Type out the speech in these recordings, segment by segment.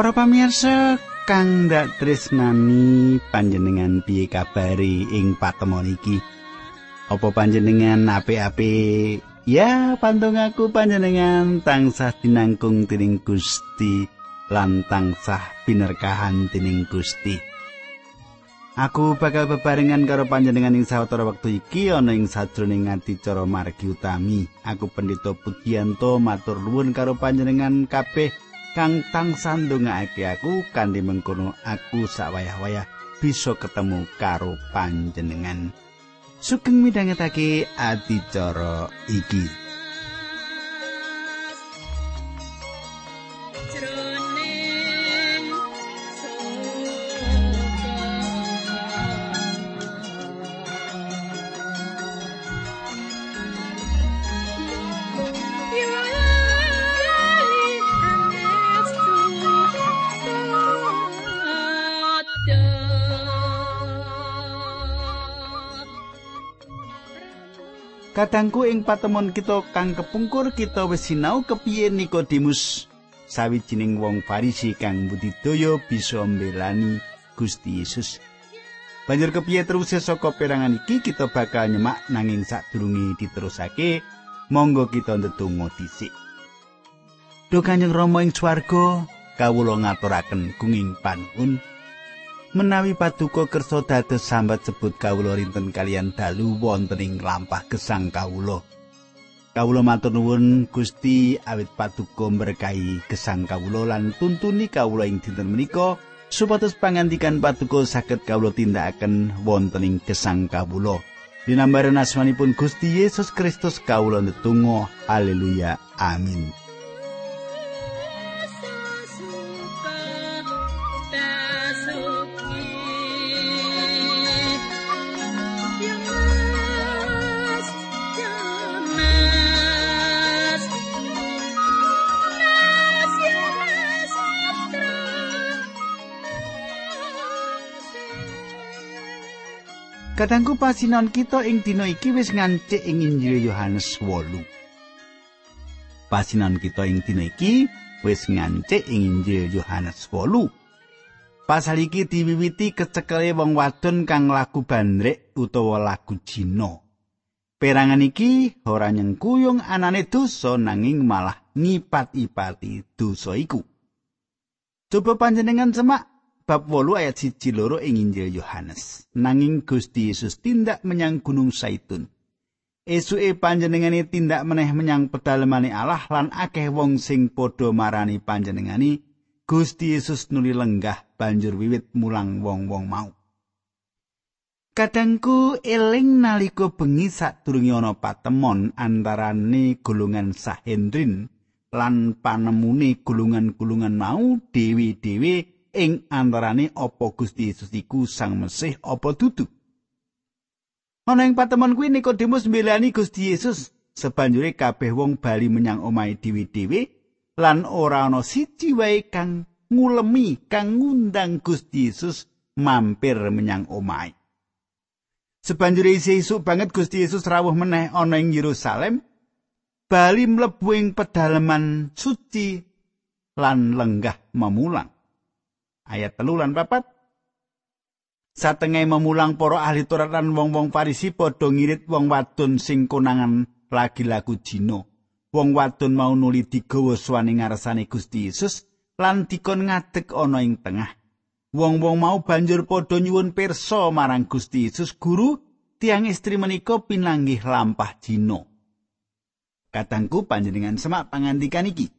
Para pamirsa kang dak tresnani panjenengan piye kabari ing patemon iki? Apa panjenengan apik-apik? Ya, pantung aku panjenengan tansah dinangkung dening Gusti lan tansah binerkahan dening Gusti. Aku bakal bebarengan karo panjenengan ing sawetara wektu iki ana ing sajroning adicara margi utami. Aku Pendito Pujiyanto matur nuwun karo panjenengan kabeh kang tansah ndongaake aku kanthi mengkono aku sawayah-wayah bisa ketemu karo panjenengan. Sugeng midhangetake adicara iki. Kadangku ing patemon kita kang kepungkur kita wis sinau kepiye Nikodemus sawijining wong Farisi kang budidaya bisa mbelani Gusti Yesus. Banjur kepiye terus saka perangan iki kita bakal nyemak nanging sadurunge diterusake monggo kita ndedonga dhisik. Duh Kanjeng Rama ing swarga kawula ngaturaken gunging panuwun menawi paduka kersa dados sambat sebut kawula rinten kalian dalu wonten ing lampah gesang kawula. Kawula matur nuwun Gusti awit paduka berkahi gesang kawula lan tuntuni kawula ing dinten menika supados pangandikan paduka saged kawula tindakaken wonten ing gesang kawula. Dinambaran asmanipun Gusti Yesus Kristus kawula netunggal haleluya amin. Kadangku pasinan kita ing dina iki wis ngancik ing Injil Yohanes 8. Pasinan kita ing dina iki wis ngancik ing Injil Yohanes 8. Pasal iki diwiwiti kecekele wong wadon kang laku bandrek utawa laku jino. Perangan iki ora nyengkuyung anane dosa nanging malah ngipat-ipati dosa iku. Coba panjenengan semak bab 8 ayat 1 loro ing Injil Yohanes. Nanging Gusti Yesus tindak menyang Gunung Saitun. Esuke panjenengane tindak meneh menyang pedalemane Allah lan akeh wong sing padha marani panjenengani Gusti Yesus nuli lenggah banjur wiwit mulang wong-wong mau. Kadangku eling nalika bengi sadurunge ana patemon antarane golongan Sahendrin lan panemune golongan-golongan mau dewi-dewi ing antarane apa Gusti Yesus iku Sang Mesih apa dudu. Ana ing patemon kuwi Nikodemus mbelani Gusti Yesus sebanjure kabeh wong bali menyang omahe dhewe-dhewe lan ora ana siji wae kang ngulemi kang ngundang Gusti Yesus mampir menyang omahe. Sebanjure isih banget Gusti Yesus rawuh meneh ana ing Yerusalem bali mlebu ing pedalaman suci lan lenggah memulang. Ayat telu lan papat Satengah memulang para ahli Taurat lan wong-wong Farisi padha ngirit wong wadon sing konangan lagi lagu jino. Wong wadon mau nuli digawa suwane ngarsane Gusti Yesus lan dikon ngadeg ana ing tengah. Wong-wong mau banjur padha nyuwun pirsa marang Gusti Yesus, "Guru, tiang istri menika pinanggih lampah jino." Katangku panjenengan semak pangandikan iki.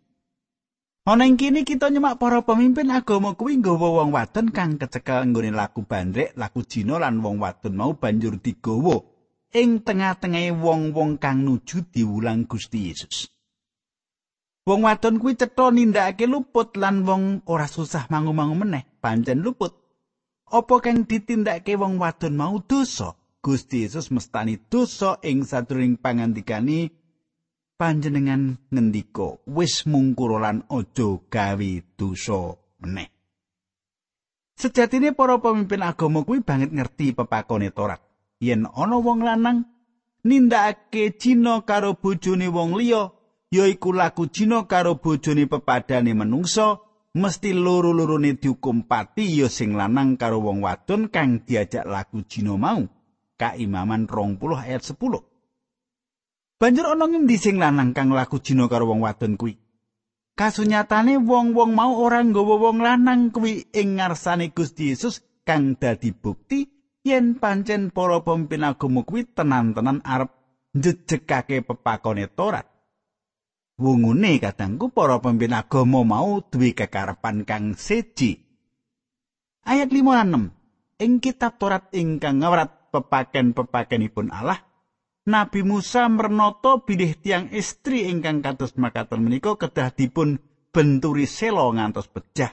Ana ing kene kita nyemak para pemimpin agama kuwi nggawa wong wadon kang kecekel nggone laku bandrek, laku jina lan wong wadon mau banjur digawa ing tengah-tengahe wong-wong kang nuju diwulang Gusti Yesus. Wong wadon kuwi cetha nindakake luput lan wong ora susah mangu-mangu meneh, pancen luput. Apa kang ditindakake wong wadon mau dosa? Gusti Yesus mestani dosa ing sadurunge pangandikane panjenengan ngendika wis mungkur lan aja gawe dosa meneh. Sejatine para pemimpin agama kuwi banget ngerti pepakone Torat. Yen ana wong lanang nindakake cina karo bojone wong liya, yaiku laku cina karo bojone pepadane menungsa, mesti loro-lorone dihukum pati ya sing lanang karo wong wadon kang diajak lagu jino mau. Kaimaman 20 ayat 10. Banjur ana ngendi sing lanang kang lagu jino karo wong wadon kuwi? Kasunyatane wong-wong mau ora nggawa wong lanang kuwi ing ngarsane Gusti Yesus kang dadi bukti yen pancen para pemimpin agama kuwi tenan-tenan arep njejekake pepakone Torat. Wungune kadangku para pemimpin agama mau duwe kekarepan kang seji. Ayat 56. Ing kitab Torat ingkang ngawrat pepaken-pepakenipun Allah, Nabi Musa mernoto bilih tiang istri ingkang kados makaten menika kedah dipun benturi selo ngantos pecah.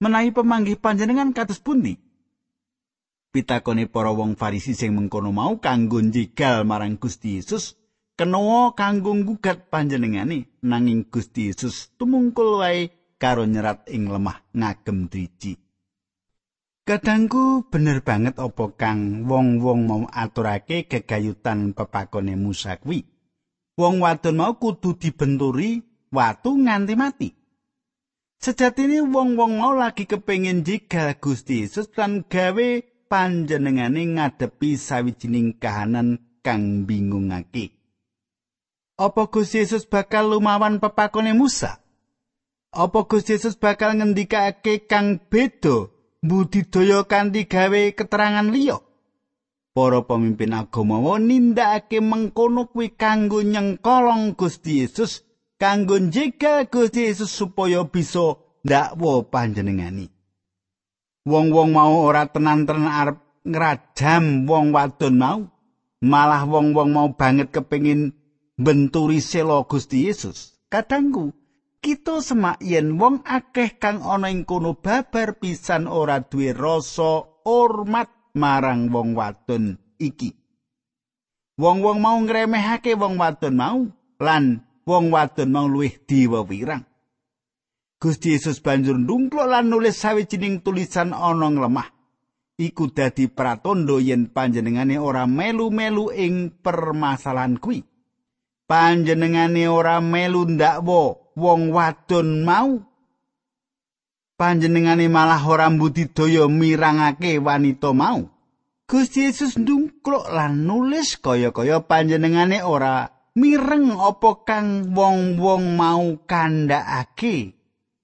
Menawi pemanggih panjenengan kados pundi? Pitakone para wong Farisi sing mengkono mau kanggo njegal marang Gusti Yesus kenowo kanggo gugat panjenengane nanging Gusti Yesus tumungkul wae karo nyerat ing lemah ngagem driji. Kadangku bener banget apa kang wong-wong mau aturake gegayutan pepakone Musa kuwi. Wong wadon mau kudu dibenturi watu nganti mati. Sejatine wong-wong mau lagi kepengin jigal Gusti Yesus lan gawe panjenengane ngadepi sawijining kahanan kang bingungake. Apa Gusti Yesus bakal lumawan pepakone Musa? Apa Gusti Yesus bakal ngendikake kang beda budidaya kanthi gawe keterangan liya? Para pemimpin agama nindakake mengkono kuwi kanggo nyengkolong Gusti Yesus, kanggo njegal Gusti Yesus supaya bisa ndakwa panjenengani. Wong-wong mau ora tenan-tenan arep ngrajam wong wadon mau, malah wong-wong mau banget kepengin benturi selo Gusti Yesus. Kadangku, kita semak yen wong akeh kang ana ing kono babar pisan ora duwe rasa hormat marang wong wadon iki. Wong-wong mau ngremehake wong wadon mau lan wong wadon mau luwih diwewirang. Gusti Yesus banjur ndungkluk lan nulis sawijining tulisan ana lemah. Iku dadi pratondo yen panjenengane ora melu-melu ing permasalahan kuwi. panjenengane ora melu ndakwa wong wadon mau. Panjenengane malah ora mbudidaya mirangake wanita mau. Gusti Yesus ndungkluk lan nulis kaya-kaya panjenengane ora mireng apa kang wong-wong mau kandhakake.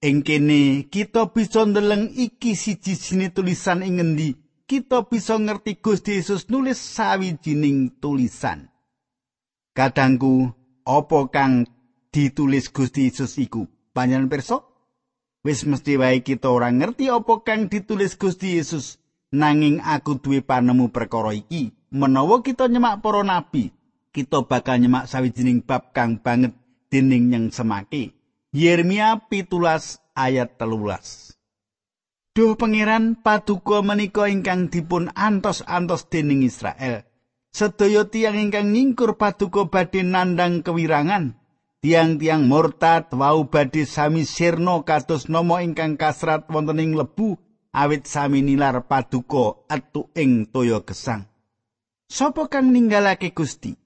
Ing kene kita bisa ndeleng iki siji-siji tulisan ing ngendi. Kita bisa ngerti Gusti Yesus nulis sawijining tulisan. Kadangku, apa kang ditulis Gusti Yesus iku? Panjenengan pirsa? Wis mesti wae kita ora ngerti apa kang ditulis Gusti Yesus. Nanging aku duwe panemu perkara iki. Menawa kita nyemak para nabi, kita bakal nyemak sawijining bab kang banget dening yang semake. Yeremia pitulas ayat telulas. Duh pangeran paduka menika ingkang dipun antos-antos dening Israel. sedaya tiang ingkang ngingkur paduka badhe nandang kewirangan tiang-tiang murtad wau badhe sami sirna kados nama ingkang kasrat wonten ing lebu awit sami nilar paduka atu ing toya gesang. Sapa kang ninggalake Gusti?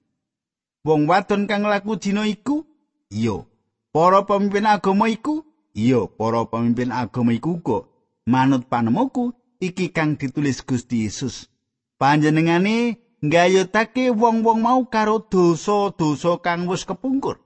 Wong wadon kang laku jina iku? Iya. Para pemimpin agama iku? Iya para pemimpin agama iku kok manut panemuku iki kang ditulis Gusti Yesus. Panjenengane nggayutake wong-wong mau karo dosa-dosa kang wis kepungkur.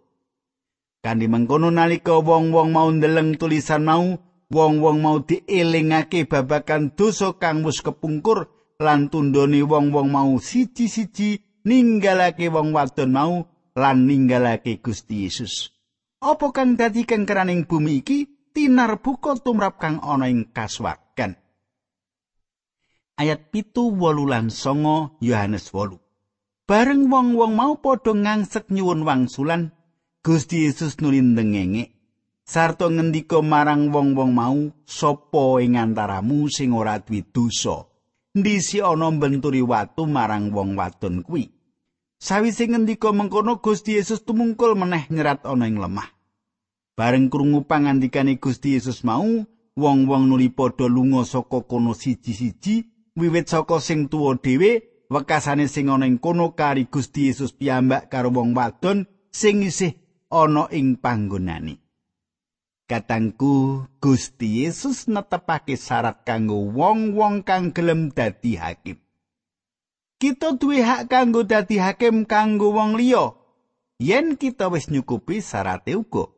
Kanthi mengkono nalika wong-wong mau ndeleng tulisan mau, wong-wong mau dielingake babakan dosa kang wis kepungkur lan tundone wong-wong mau siji-siji ninggalake wong wadon mau lan ninggalake Gusti Yesus. Apa kang dadi kengkeraning bumi iki tinar buka tumrap kang ana ing kaswargan. ayat pitu wolulan songo Yohanes wolu. Bareng wong-wong mau padha ngangsek nyuwun wangsulan, Gusti Yesus nulindengenge. Sarto ngendika marang wong-wong mau, sapa ing antaramu sing ora duwe dosa? Ndisi ana mbenturi watu marang wong wadon kuwi. Sawise ngendika mengkono Gusti Yesus tumungkul meneh nyerat ana ing lemah. Bareng krungu pangandikane Gusti Yesus mau, wong-wong nuli padha lunga saka kono siji-siji wiwit saka sing tuwa dhewe wekasane sing ana ing kono kari Gusti Yesus piyambak karo wong wadon sing isih ana ing panggonane Katangku Gusti Yesus netepake syarat kanggo wong-wong kang gelem dadi hakim. Kita duwe hak kanggo dadi hakim kanggo wong liya. Yen kita wis nyukupi syarate uga.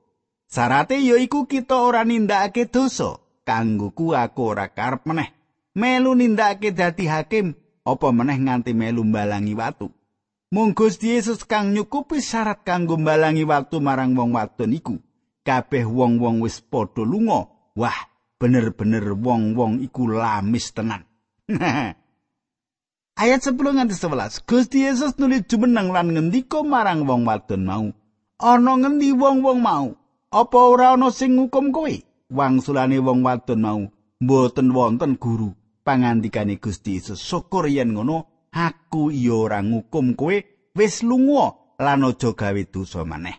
Syarate yaiku kita ora nindakake dosa. Kanggo ku aku ora karep meneh melu nindakake dadi hakim apa meneh nganti melu mbalangi watu. Mung Gusti Yesus kang nyukupi syarat kanggo mbalangi watu marang wong wadon iku. kabeh wong-wong wis padha lunga. Wah, bener-bener wong-wong iku lamis tenan. Ayat 10 nganti 11. Gusti Yesus nulis jumeneng lan ngendika marang wong wadon mau. Ana ngendi wong-wong mau? Apa ora ana sing ngukum kowe? Wangsulane wong wadon mau, mboten wonten guru. Pangandikane Gusti Yesus, syukur yen ngono, aku iya ora ngukum kowe, wis lunga lan aja gawe dosa maneh.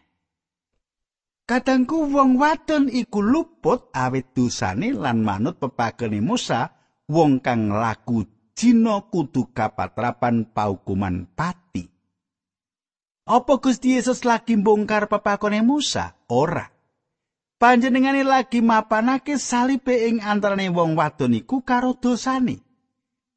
Kadangku wong wadon iku luput awit dosane lan manut pepagene Musa, wong kang laku jina kudu kapatrapan paukuman pati. Apa Gusti Yesus lagi mbongkar pepagene Musa? Ora. Panjenengane lagi mapanake salibe ing antarane wong wadon iku karo dosane.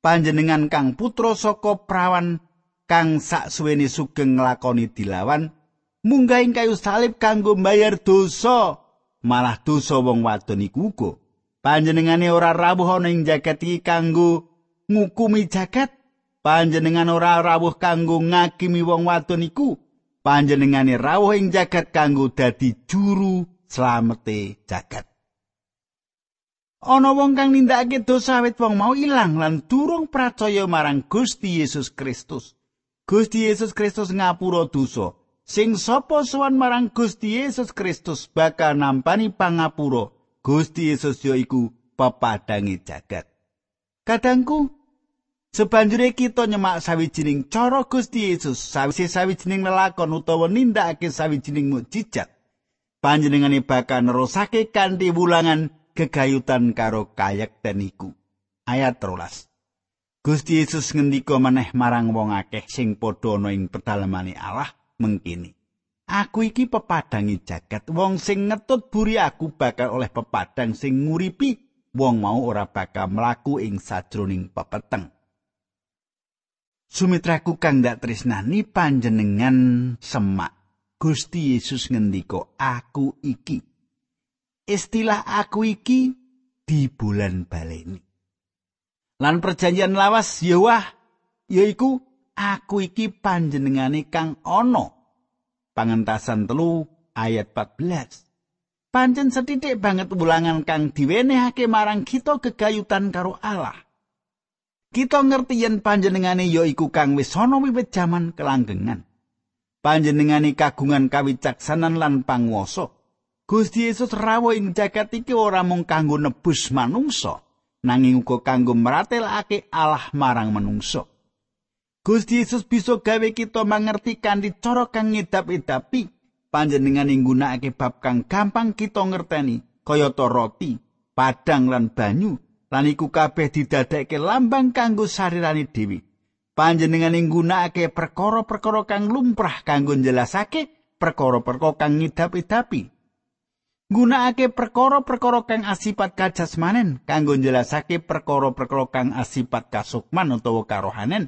Panjenengan kang putra saka prawan kang saksuwene sugeng nglakoni dilawan munggah ing kayu salib kanggo mbayar dosa. Malah dosa wong wadon iku uga. Panjenengane ora rawuh ana ing jagat iki kanggo ngukumi jagat. Panjenengan ora rawuh kanggo ngakimi wong wadon iku. Panjenengane rawuh ing jagat kanggo dadi juru slamete jagat Ana wong kang nindakake dosa awit wong mau ilang lan durung percaya marang Gusti Yesus Kristus. Gusti Yesus Kristus ngapura dosa. sing sapa sowan marang Gusti Yesus Kristus bakal nampani pangapura. Gusti Yesus yaiku pepadangi jagat. Kadangku sebanjure kita nyemak sawijining cara Gusti Yesus sawise sawijining lelakon utawa nindakake sawijining mukjizat. Panjenengane bakal nerusake kanthi wulangan gegayutan karo kayak dan iku. Ayat 13. Gusti Yesus ngendika maneh marang wong akeh sing padha ana ing pedalamane Allah. mengkini. Aku iki pepadangi jagat. Wong sing ngetut buri aku bakal oleh pepadang sing nguripi. Wong mau ora bakal mlaku ing sajroning pepeteng. Sumitraku kang dak tresnani panjenengan semak. Gusti Yesus ngendika, "Aku iki." Istilah aku iki di bulan baleni. Lan perjanjian lawas Yahweh yaiku aku iki panjenengane kang ana. Pangentasan telu ayat 14. Pancen setitik banget ulangan kang diwenehake marang kita kegayutan karo Allah. Kita ngerti yen panjenengane ya iku kang wis ana wiwit jaman kelanggengan. Panjenengane kagungan kawicaksanan lan panguwasa. Gusti Yesus rawuh ing jagat iki ora mung kanggo nebus manungsa, nanging uga kanggo mratelake Allah marang manungsa. Gusti Yesus bisa gawe kita mangerti kanthi cara kang ngedap-edapi panjenengan nggunakake bab kang gampang kita ngerteni kayata roti, padang lan banyu lan iku kabeh didadekke lambang kanggo sarirane dewi. Panjenengan nggunakake perkara-perkara kang lumrah kanggo njelasake perkara-perkara kang ngedap-edapi. Gunakake perkara-perkara kang asipat kajasmanen kanggo njelasake perkara-perkara kang asipat kasukman utawa karohanen.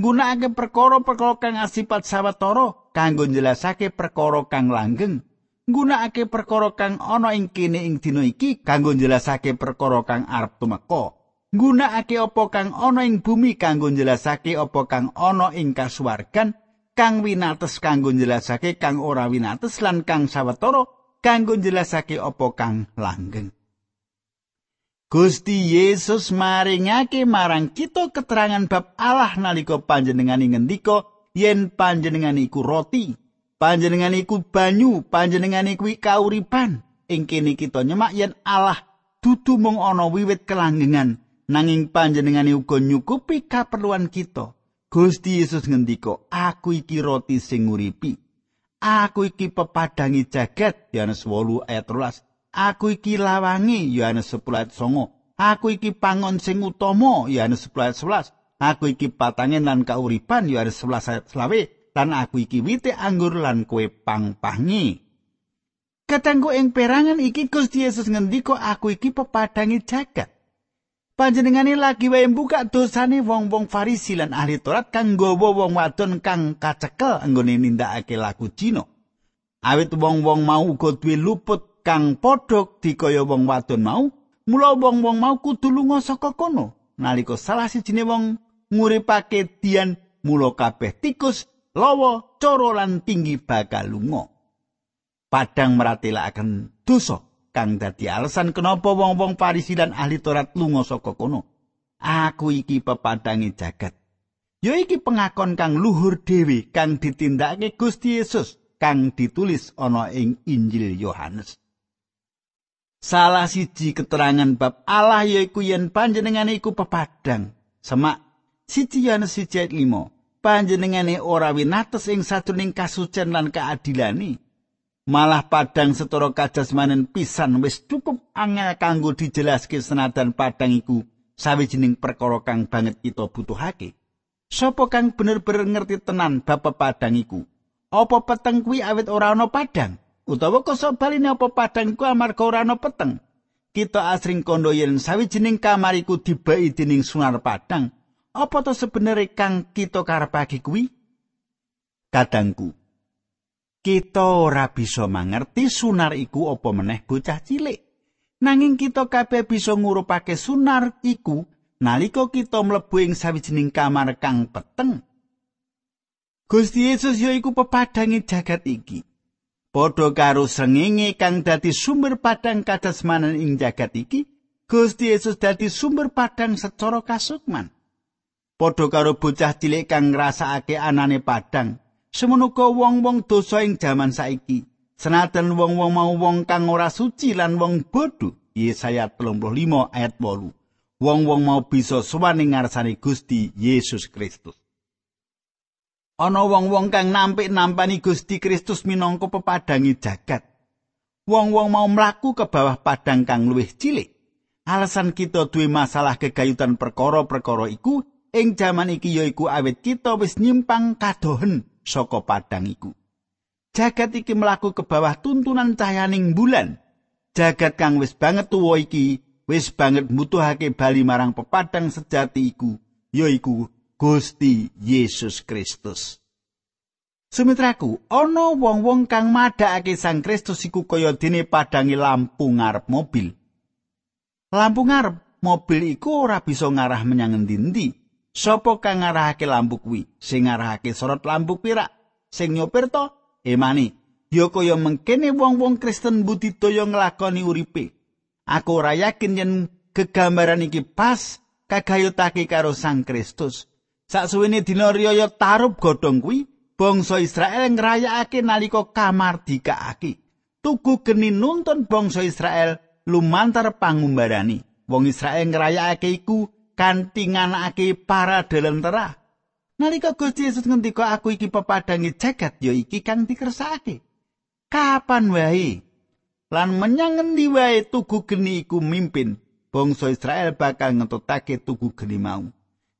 nggunakake perkara-perkara kang asipat sawetara kanggo njelasake perkara kang langgeng. Nggunakake perkara kang ana ing kene ing dina iki kanggo njelasake perkara kang arep tumeka. Nggunakake apa kang ana ing bumi kanggo njelasake apa kang ana ing kasuwargan. Kang winates kanggo njelasake kang ora winates lan kang sawetara kanggo njelasake apa kang langgeng Gusti Yesus maringake marang kita keterangan bab Allah nalika panjenengan ngendika yen panjenengan iku roti, panjenengan iku banyu, panjenengan iku kauripan. Ing kene kita nyemak yen Allah dudu mung ana wiwit kelanggengan, nanging panjenengan uga nyukupi kaperluan kita. Gusti Yesus ngendika, "Aku iki roti sing nguripi. Aku iki pepadangi jagat." Yohanes 8 ayat 13. Aku iki lawangi Yohanes 10 ayat 9. Aku iki pangon sing utama Yohanes 10 ayat 11. Aku iki patangen lan kauripan Yohanes 11 ayat 11. Lan aku iki wite anggur lan kue pang-pangi. Katanggu ing perangan iki Gusti Yesus ngendika aku iki pepadangi jagat. Panjenengane lagi wae buka dosane wong-wong Farisi lan ahli Taurat kang nggawa wong wadon kang kacekel anggone nindakake laku Cina. Awit wong-wong mau uga duwe luput kang padha dikaya wong wadon mau, mula wong-wong mau kudu lunga saka kono. Nalika salah sijine wong nguripake dian mula kabeh tikus, lawa, coro lan tinggi bakal lunga. padang meratelaken dosa kang dadi alasan kenapa wong-wong Farisi lan ahli Taurat lunga saka kono. Aku iki pepadangi jagat. Yo iki pengakon kang luhur dewi kang ditindakake Gusti Yesus kang ditulis ana ing Injil Yohanes. Salah siji keterangan bab Allah yaiku yen panjenengane iku pepadang. Semak siji Yohanes 1 5. Panjenengane ora winates ing sajroning kasucen lan keadilane. Malah padang setara kajasmanen pisan wis cukup angel kanggo dijelaske senadan padang iku sawijining perkara kang banget kita butuhake. Sopo kang bener-bener ngerti tenan bab padang iku? Apa peteng kuwi awit ora ana padang? Utawa koso baline apa padang iku amarga ora ana peteng? Kita asring kondo yen sawijining kamar iku dibai dening sunar padang. Apa to sebenere kang kita karepake kuwi? Kadangku, kita ora bisa mangerti sunar iku apa meneh bocah cilik. Nanging kita kabeh bisa ngurupake sunar iku nalika kita mlebu ing sawijining kamar kang peteng. Gusti Yesus ya iku pepadangi jagat iki. Padha karo srengenge kang dadi sumber padang kadasmanan ing jagat iki, Gusti Yesus dadi sumber padang secara kasukman. Padha karo bocah cilik kang ngrasakake anane padang, Semenuka wong-wong dosa ing jaman saiki, senajan wong-wong mau wong kang ora suci lan wong bodho. Yesaya 35 ayat 8. Wong-wong mau bisa suwani ngarsane Gusti Yesus Kristus. Ana wong-wong kang nampik nampani Gusti Kristus minangka pepadangi jagat. Wong-wong mau mlaku ke bawah padang kang luwih cilik. Alasan kita duwe masalah kegayutan perkara-perkara iku ing jaman iki yaiku awit kita wis nyimpang kadohen saka padang iku. Jagat iki mlaku ke bawah tuntunan cahayaning bulan. Jagat kang wis banget tuwa iki wis banget mbutuhake bali marang pepadang sejati iku, yaiku Gusti Yesus Kristus. Sumitraku, ana wong-wong kang madhakake Sang Kristus iku kaya dene padangi lampu ngarep mobil. Lampu ngarep mobil iku ora bisa ngarah menyang endi-endi. Sopo kang ngarahake lampu kuwi? Sing ngarahake sorot lampu pirak? Sing nyopir to? Emani. Ya kaya mengkene wong-wong Kristen budidaya nglakoni uripe. Aku ora yakin yen kegambaran iki pas kagayutake karo Sang Kristus. Saksuwene dina riyaya tarub godhong kuwi, bangsa Israel ngrayakake nalika kamardikaake. Tugu geni nuntun bangsa Israel lumantar pangumbarani. Wong Israel ngrayakake iku kanthi nganakake para delentera. Nalika Gusti Yesus ngendika aku iki pepadangi jagat ya iki kang dikersakake. Kapan wae lan menyang ngendi wae tugu geni iku mimpin bangsa Israel bakal ngetutake tugu geni mau.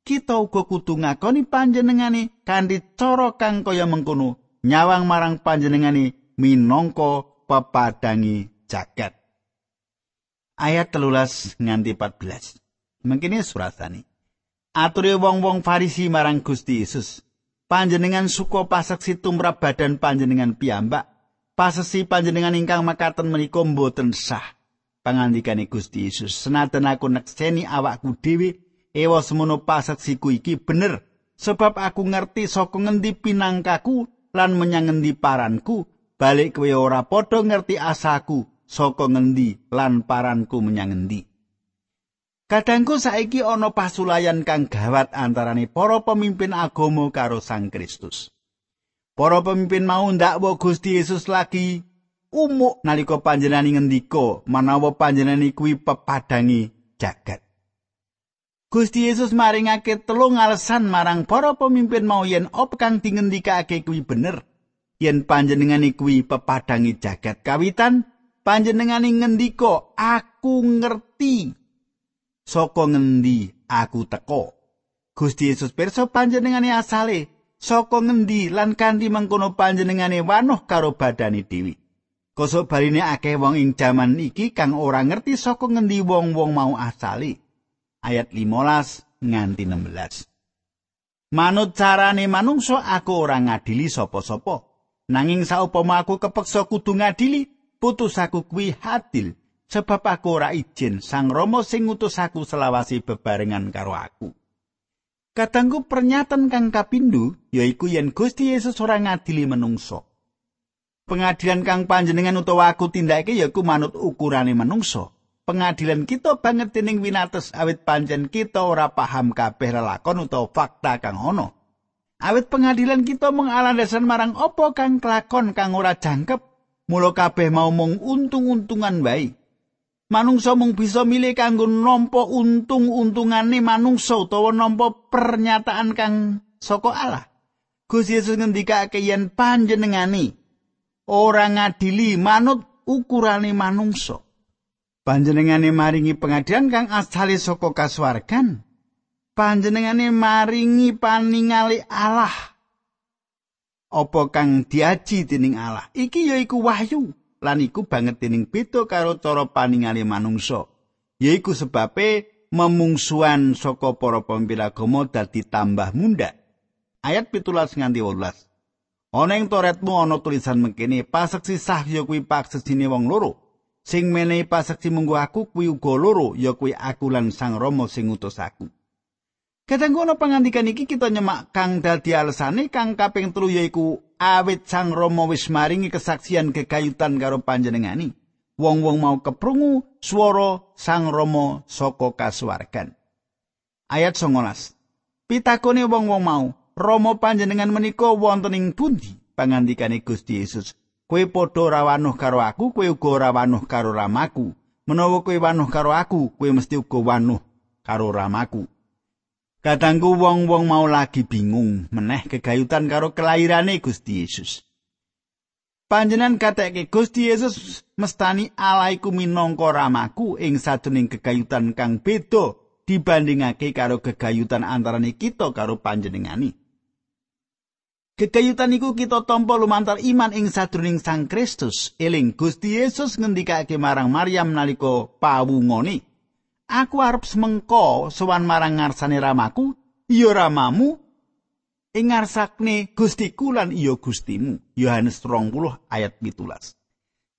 Kita uga kudu ngakoni panjenengane kanthi cara kang kaya mengkono nyawang marang panjenengane minangka pepadangi jagat. Ayat telulas nganti 14. Mengkini surasani. Aturi wong-wong Farisi marang Gusti Yesus. Panjenengan suka paseksi tumrap badan panjenengan piyambak. Pasesi panjenengan ingkang makaten menika mboten sah. Pangandikane Gusti Yesus, senajan aku nekseni awakku dhewe, ewa semono paseksiku iki bener, sebab aku ngerti saka ngendi pinangkaku lan menyang ngendi paranku, balik kowe ora padha ngerti asaku saka ngendi lan paranku menyang ngendi. Kadangku saiki ana pasulayan kang gawat antarane para pemimpin agama karo Sang Kristus. Para pemimpin mau ndakwa Gusti Yesus lagi umuk nalika panjenengan ngendika manawa panjenengan kuwi pepadangi jagat. Gusti Yesus maringake telung alasan marang para pemimpin mau yen op kang dingendikake kuwi bener. Yen panjenengan kuwi pepadangi jagat kawitan panjenengan ngendika aku ngerti saka ngendi aku teko Gusti Yesus pirsa panjenengane asale saka ngendi lan kanthi mengkono panjenengane wanuh karo badani dewi Kosok baline akeh wong ing jaman iki kang ora ngerti saka ngendi wong-wong mau asali. Ayat 15 nganti 16. Manut carane manungsa aku ora ngadili sapa-sapa. Nanging saupama aku kepeksa kudu ngadili, putus aku kuwi hadil. Sebab aku ora izin Sang Rama sing ngutus aku selawasi bebarengan karo aku. Katanggu pernyataan kang kapindho yaiku yen Gusti Yesus ora ngadili manungsa. Pengadilan kang panjenengan utawa aku tindakake yaiku manut ukurane manungsa. Pengadilan kita banget dening winates awit pancen kita ora paham kabeh lelakon utawa fakta kang ana. Awit pengadilan kita alandasan marang apa kang kelakon kang ora jangkep, mula kabeh mau mung untung-untungan wae. Manungsa mung bisa milih kanggo nampa untung-untungane manungsa utawa nampa pernyataan kang saka Allah. Gusti Yesus ngendikake yen panjenengane ora ngadili manut ukurane manungsa. Panjenengane maringi pengadilan kang asale saka kasuwargan. Panjenengane maringi paningali Allah. Apa kang diaji dening Allah? Iki yaiku wahyu. Lan iku banget dening beda karo cara paningali manungsa. Yaiku sebabe memungsuan saka para pemimpin agama dadi tambah munda. Ayat 17 nganti 18. Ana ing toretmu ana tulisan mengkene paseksi sah ya kuwi paseksine wong loro. Sing menehi paseksi munggo aku kuwi uga loro ya kuwi aku lan Sang Rama sing utus aku. Kadang ana pangandikan iki kita nyemak kang dadi alesane kang kaping telu yaiku awit Sang Rama wis maringi kesaksian kegayutan karo panjenengani. Wong-wong mau keprungu swara Sang Rama saka kasuwargan. Ayat 19. Pitakone wong-wong mau, Rama panjenengan menika wonten ing pundi? Pangandikane Gusti Yesus. Kowe padha ora wanuh karo aku, kowe uga ora wanuh karo ramaku. Menawa kowe wanuh karo aku, kowe mesti uga wanuh karo ramaku. Kadangku wong-wong mau lagi bingung meneh kegayutan karo kelahirane Gusti Yesus. Panjenan katekke Gusti Yesus mestani alaiku minangka ramaku ing sajroning kegayutan kang beda dibandingake karo kegayutan antarane kita karo panjenengani. Kekayutan iku kita tampa lumantar iman ing sadurunging Sang Kristus. Eling Gusti Yesus ngendikake marang Maryam nalika pawungone, "Aku arep semengko sowan marang ngarsane ramaku, iya ramamu ing ngarsakne Gustiku lan iya Gustimu." Yohanes 20 ayat 17.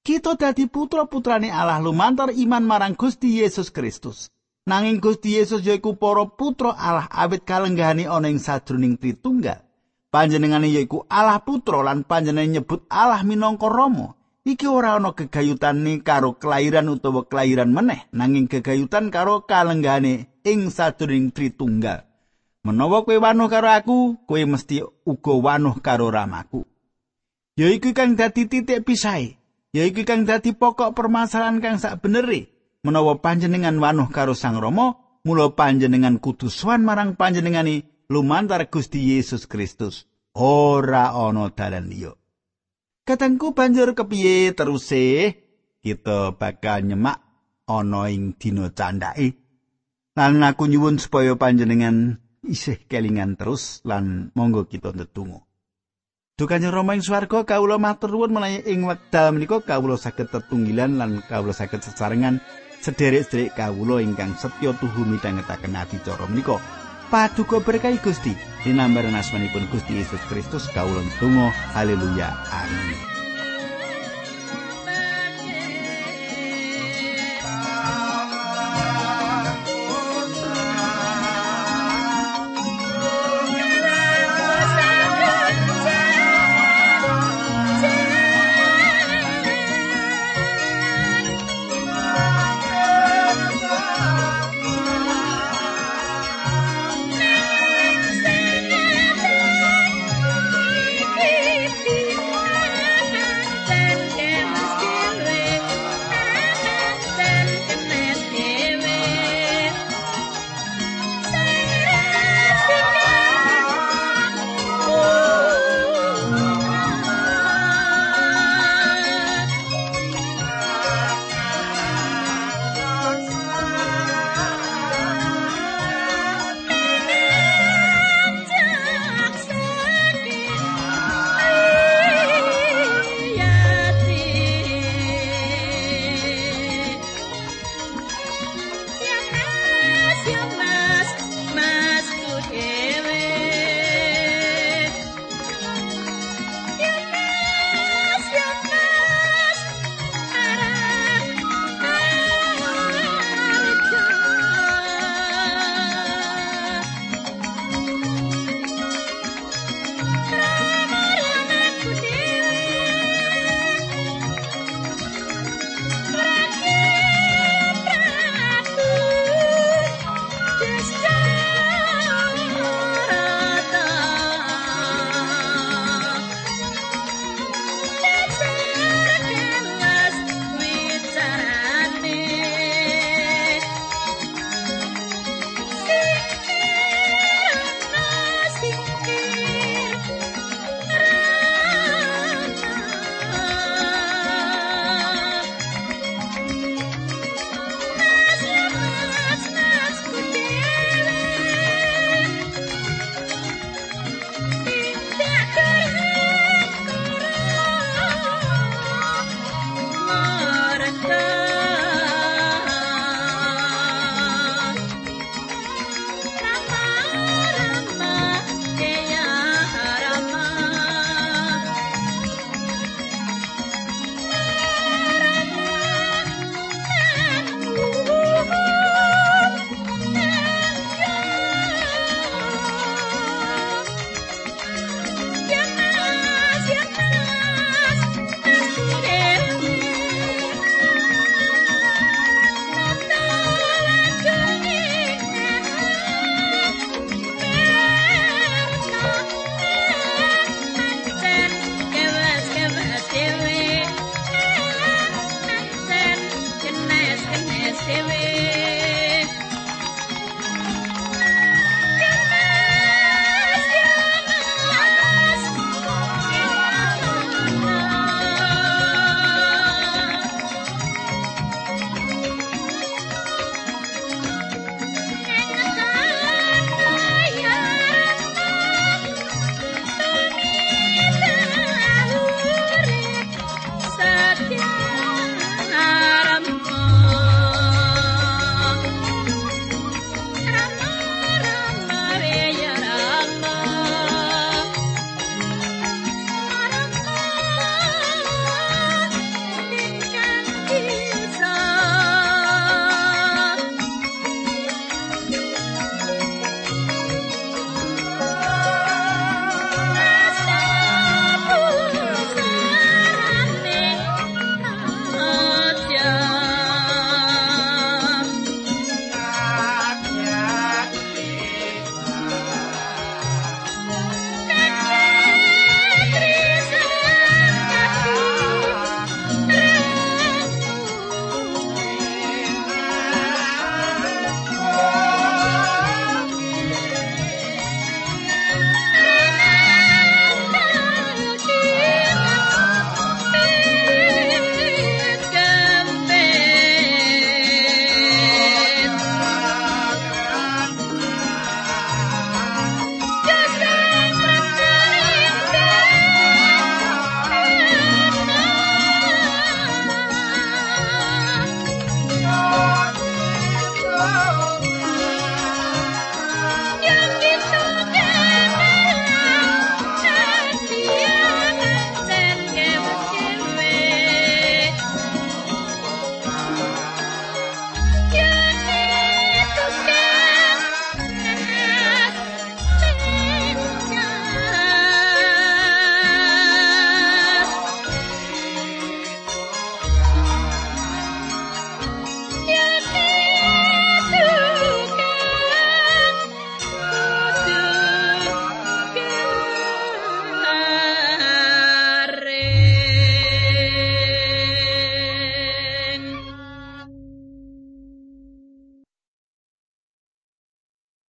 Kita dadi putra-putrane Allah lumantar iman marang Gusti Yesus Kristus. Nanging Gusti Yesus yaiku para putra Allah awit kalenggahane ana ing sadurunging Tritunggal. panjenengane yaiku Allah putra lan panjenengane nyebut Allah minangka Rama. Iki ora ana gegayutane karo kelahiran utawa kelahiran meneh, nanging gegayutan karo kalenggane ing sadurung Tritunggal. Menawa kowe wanuh karo aku, kowe mesti uga wanuh karo Ramaku. Yaiku kang dadi titik pisahe. Yaiku kang dadi pokok permasalahan kang sak benere. Menawa panjenengan wanuh karo Sang Rama, mula panjenengan kudu sowan marang panjenengane lumantar Gusti Yesus Kristus ora ana dalan liya. Katengku banjur kepiye teruse kita bakal nyemak ana ing dina candhake. Lan aku nyuwun supaya panjenengan isih kelingan terus lan monggo kita ndedonga. Dukane Rama ing swarga kawula matur nuwun menawi ing wekdal menika kawula saged tetunggilan lan kawula saged sesarengan sederek-sederek kawula ingkang setya tuhu midhangetaken adicara menika. Paduka berkahi Gusti. Dinambaran asmanipun Gusti Yesus Kristus kawula tunggu haleluya. Amin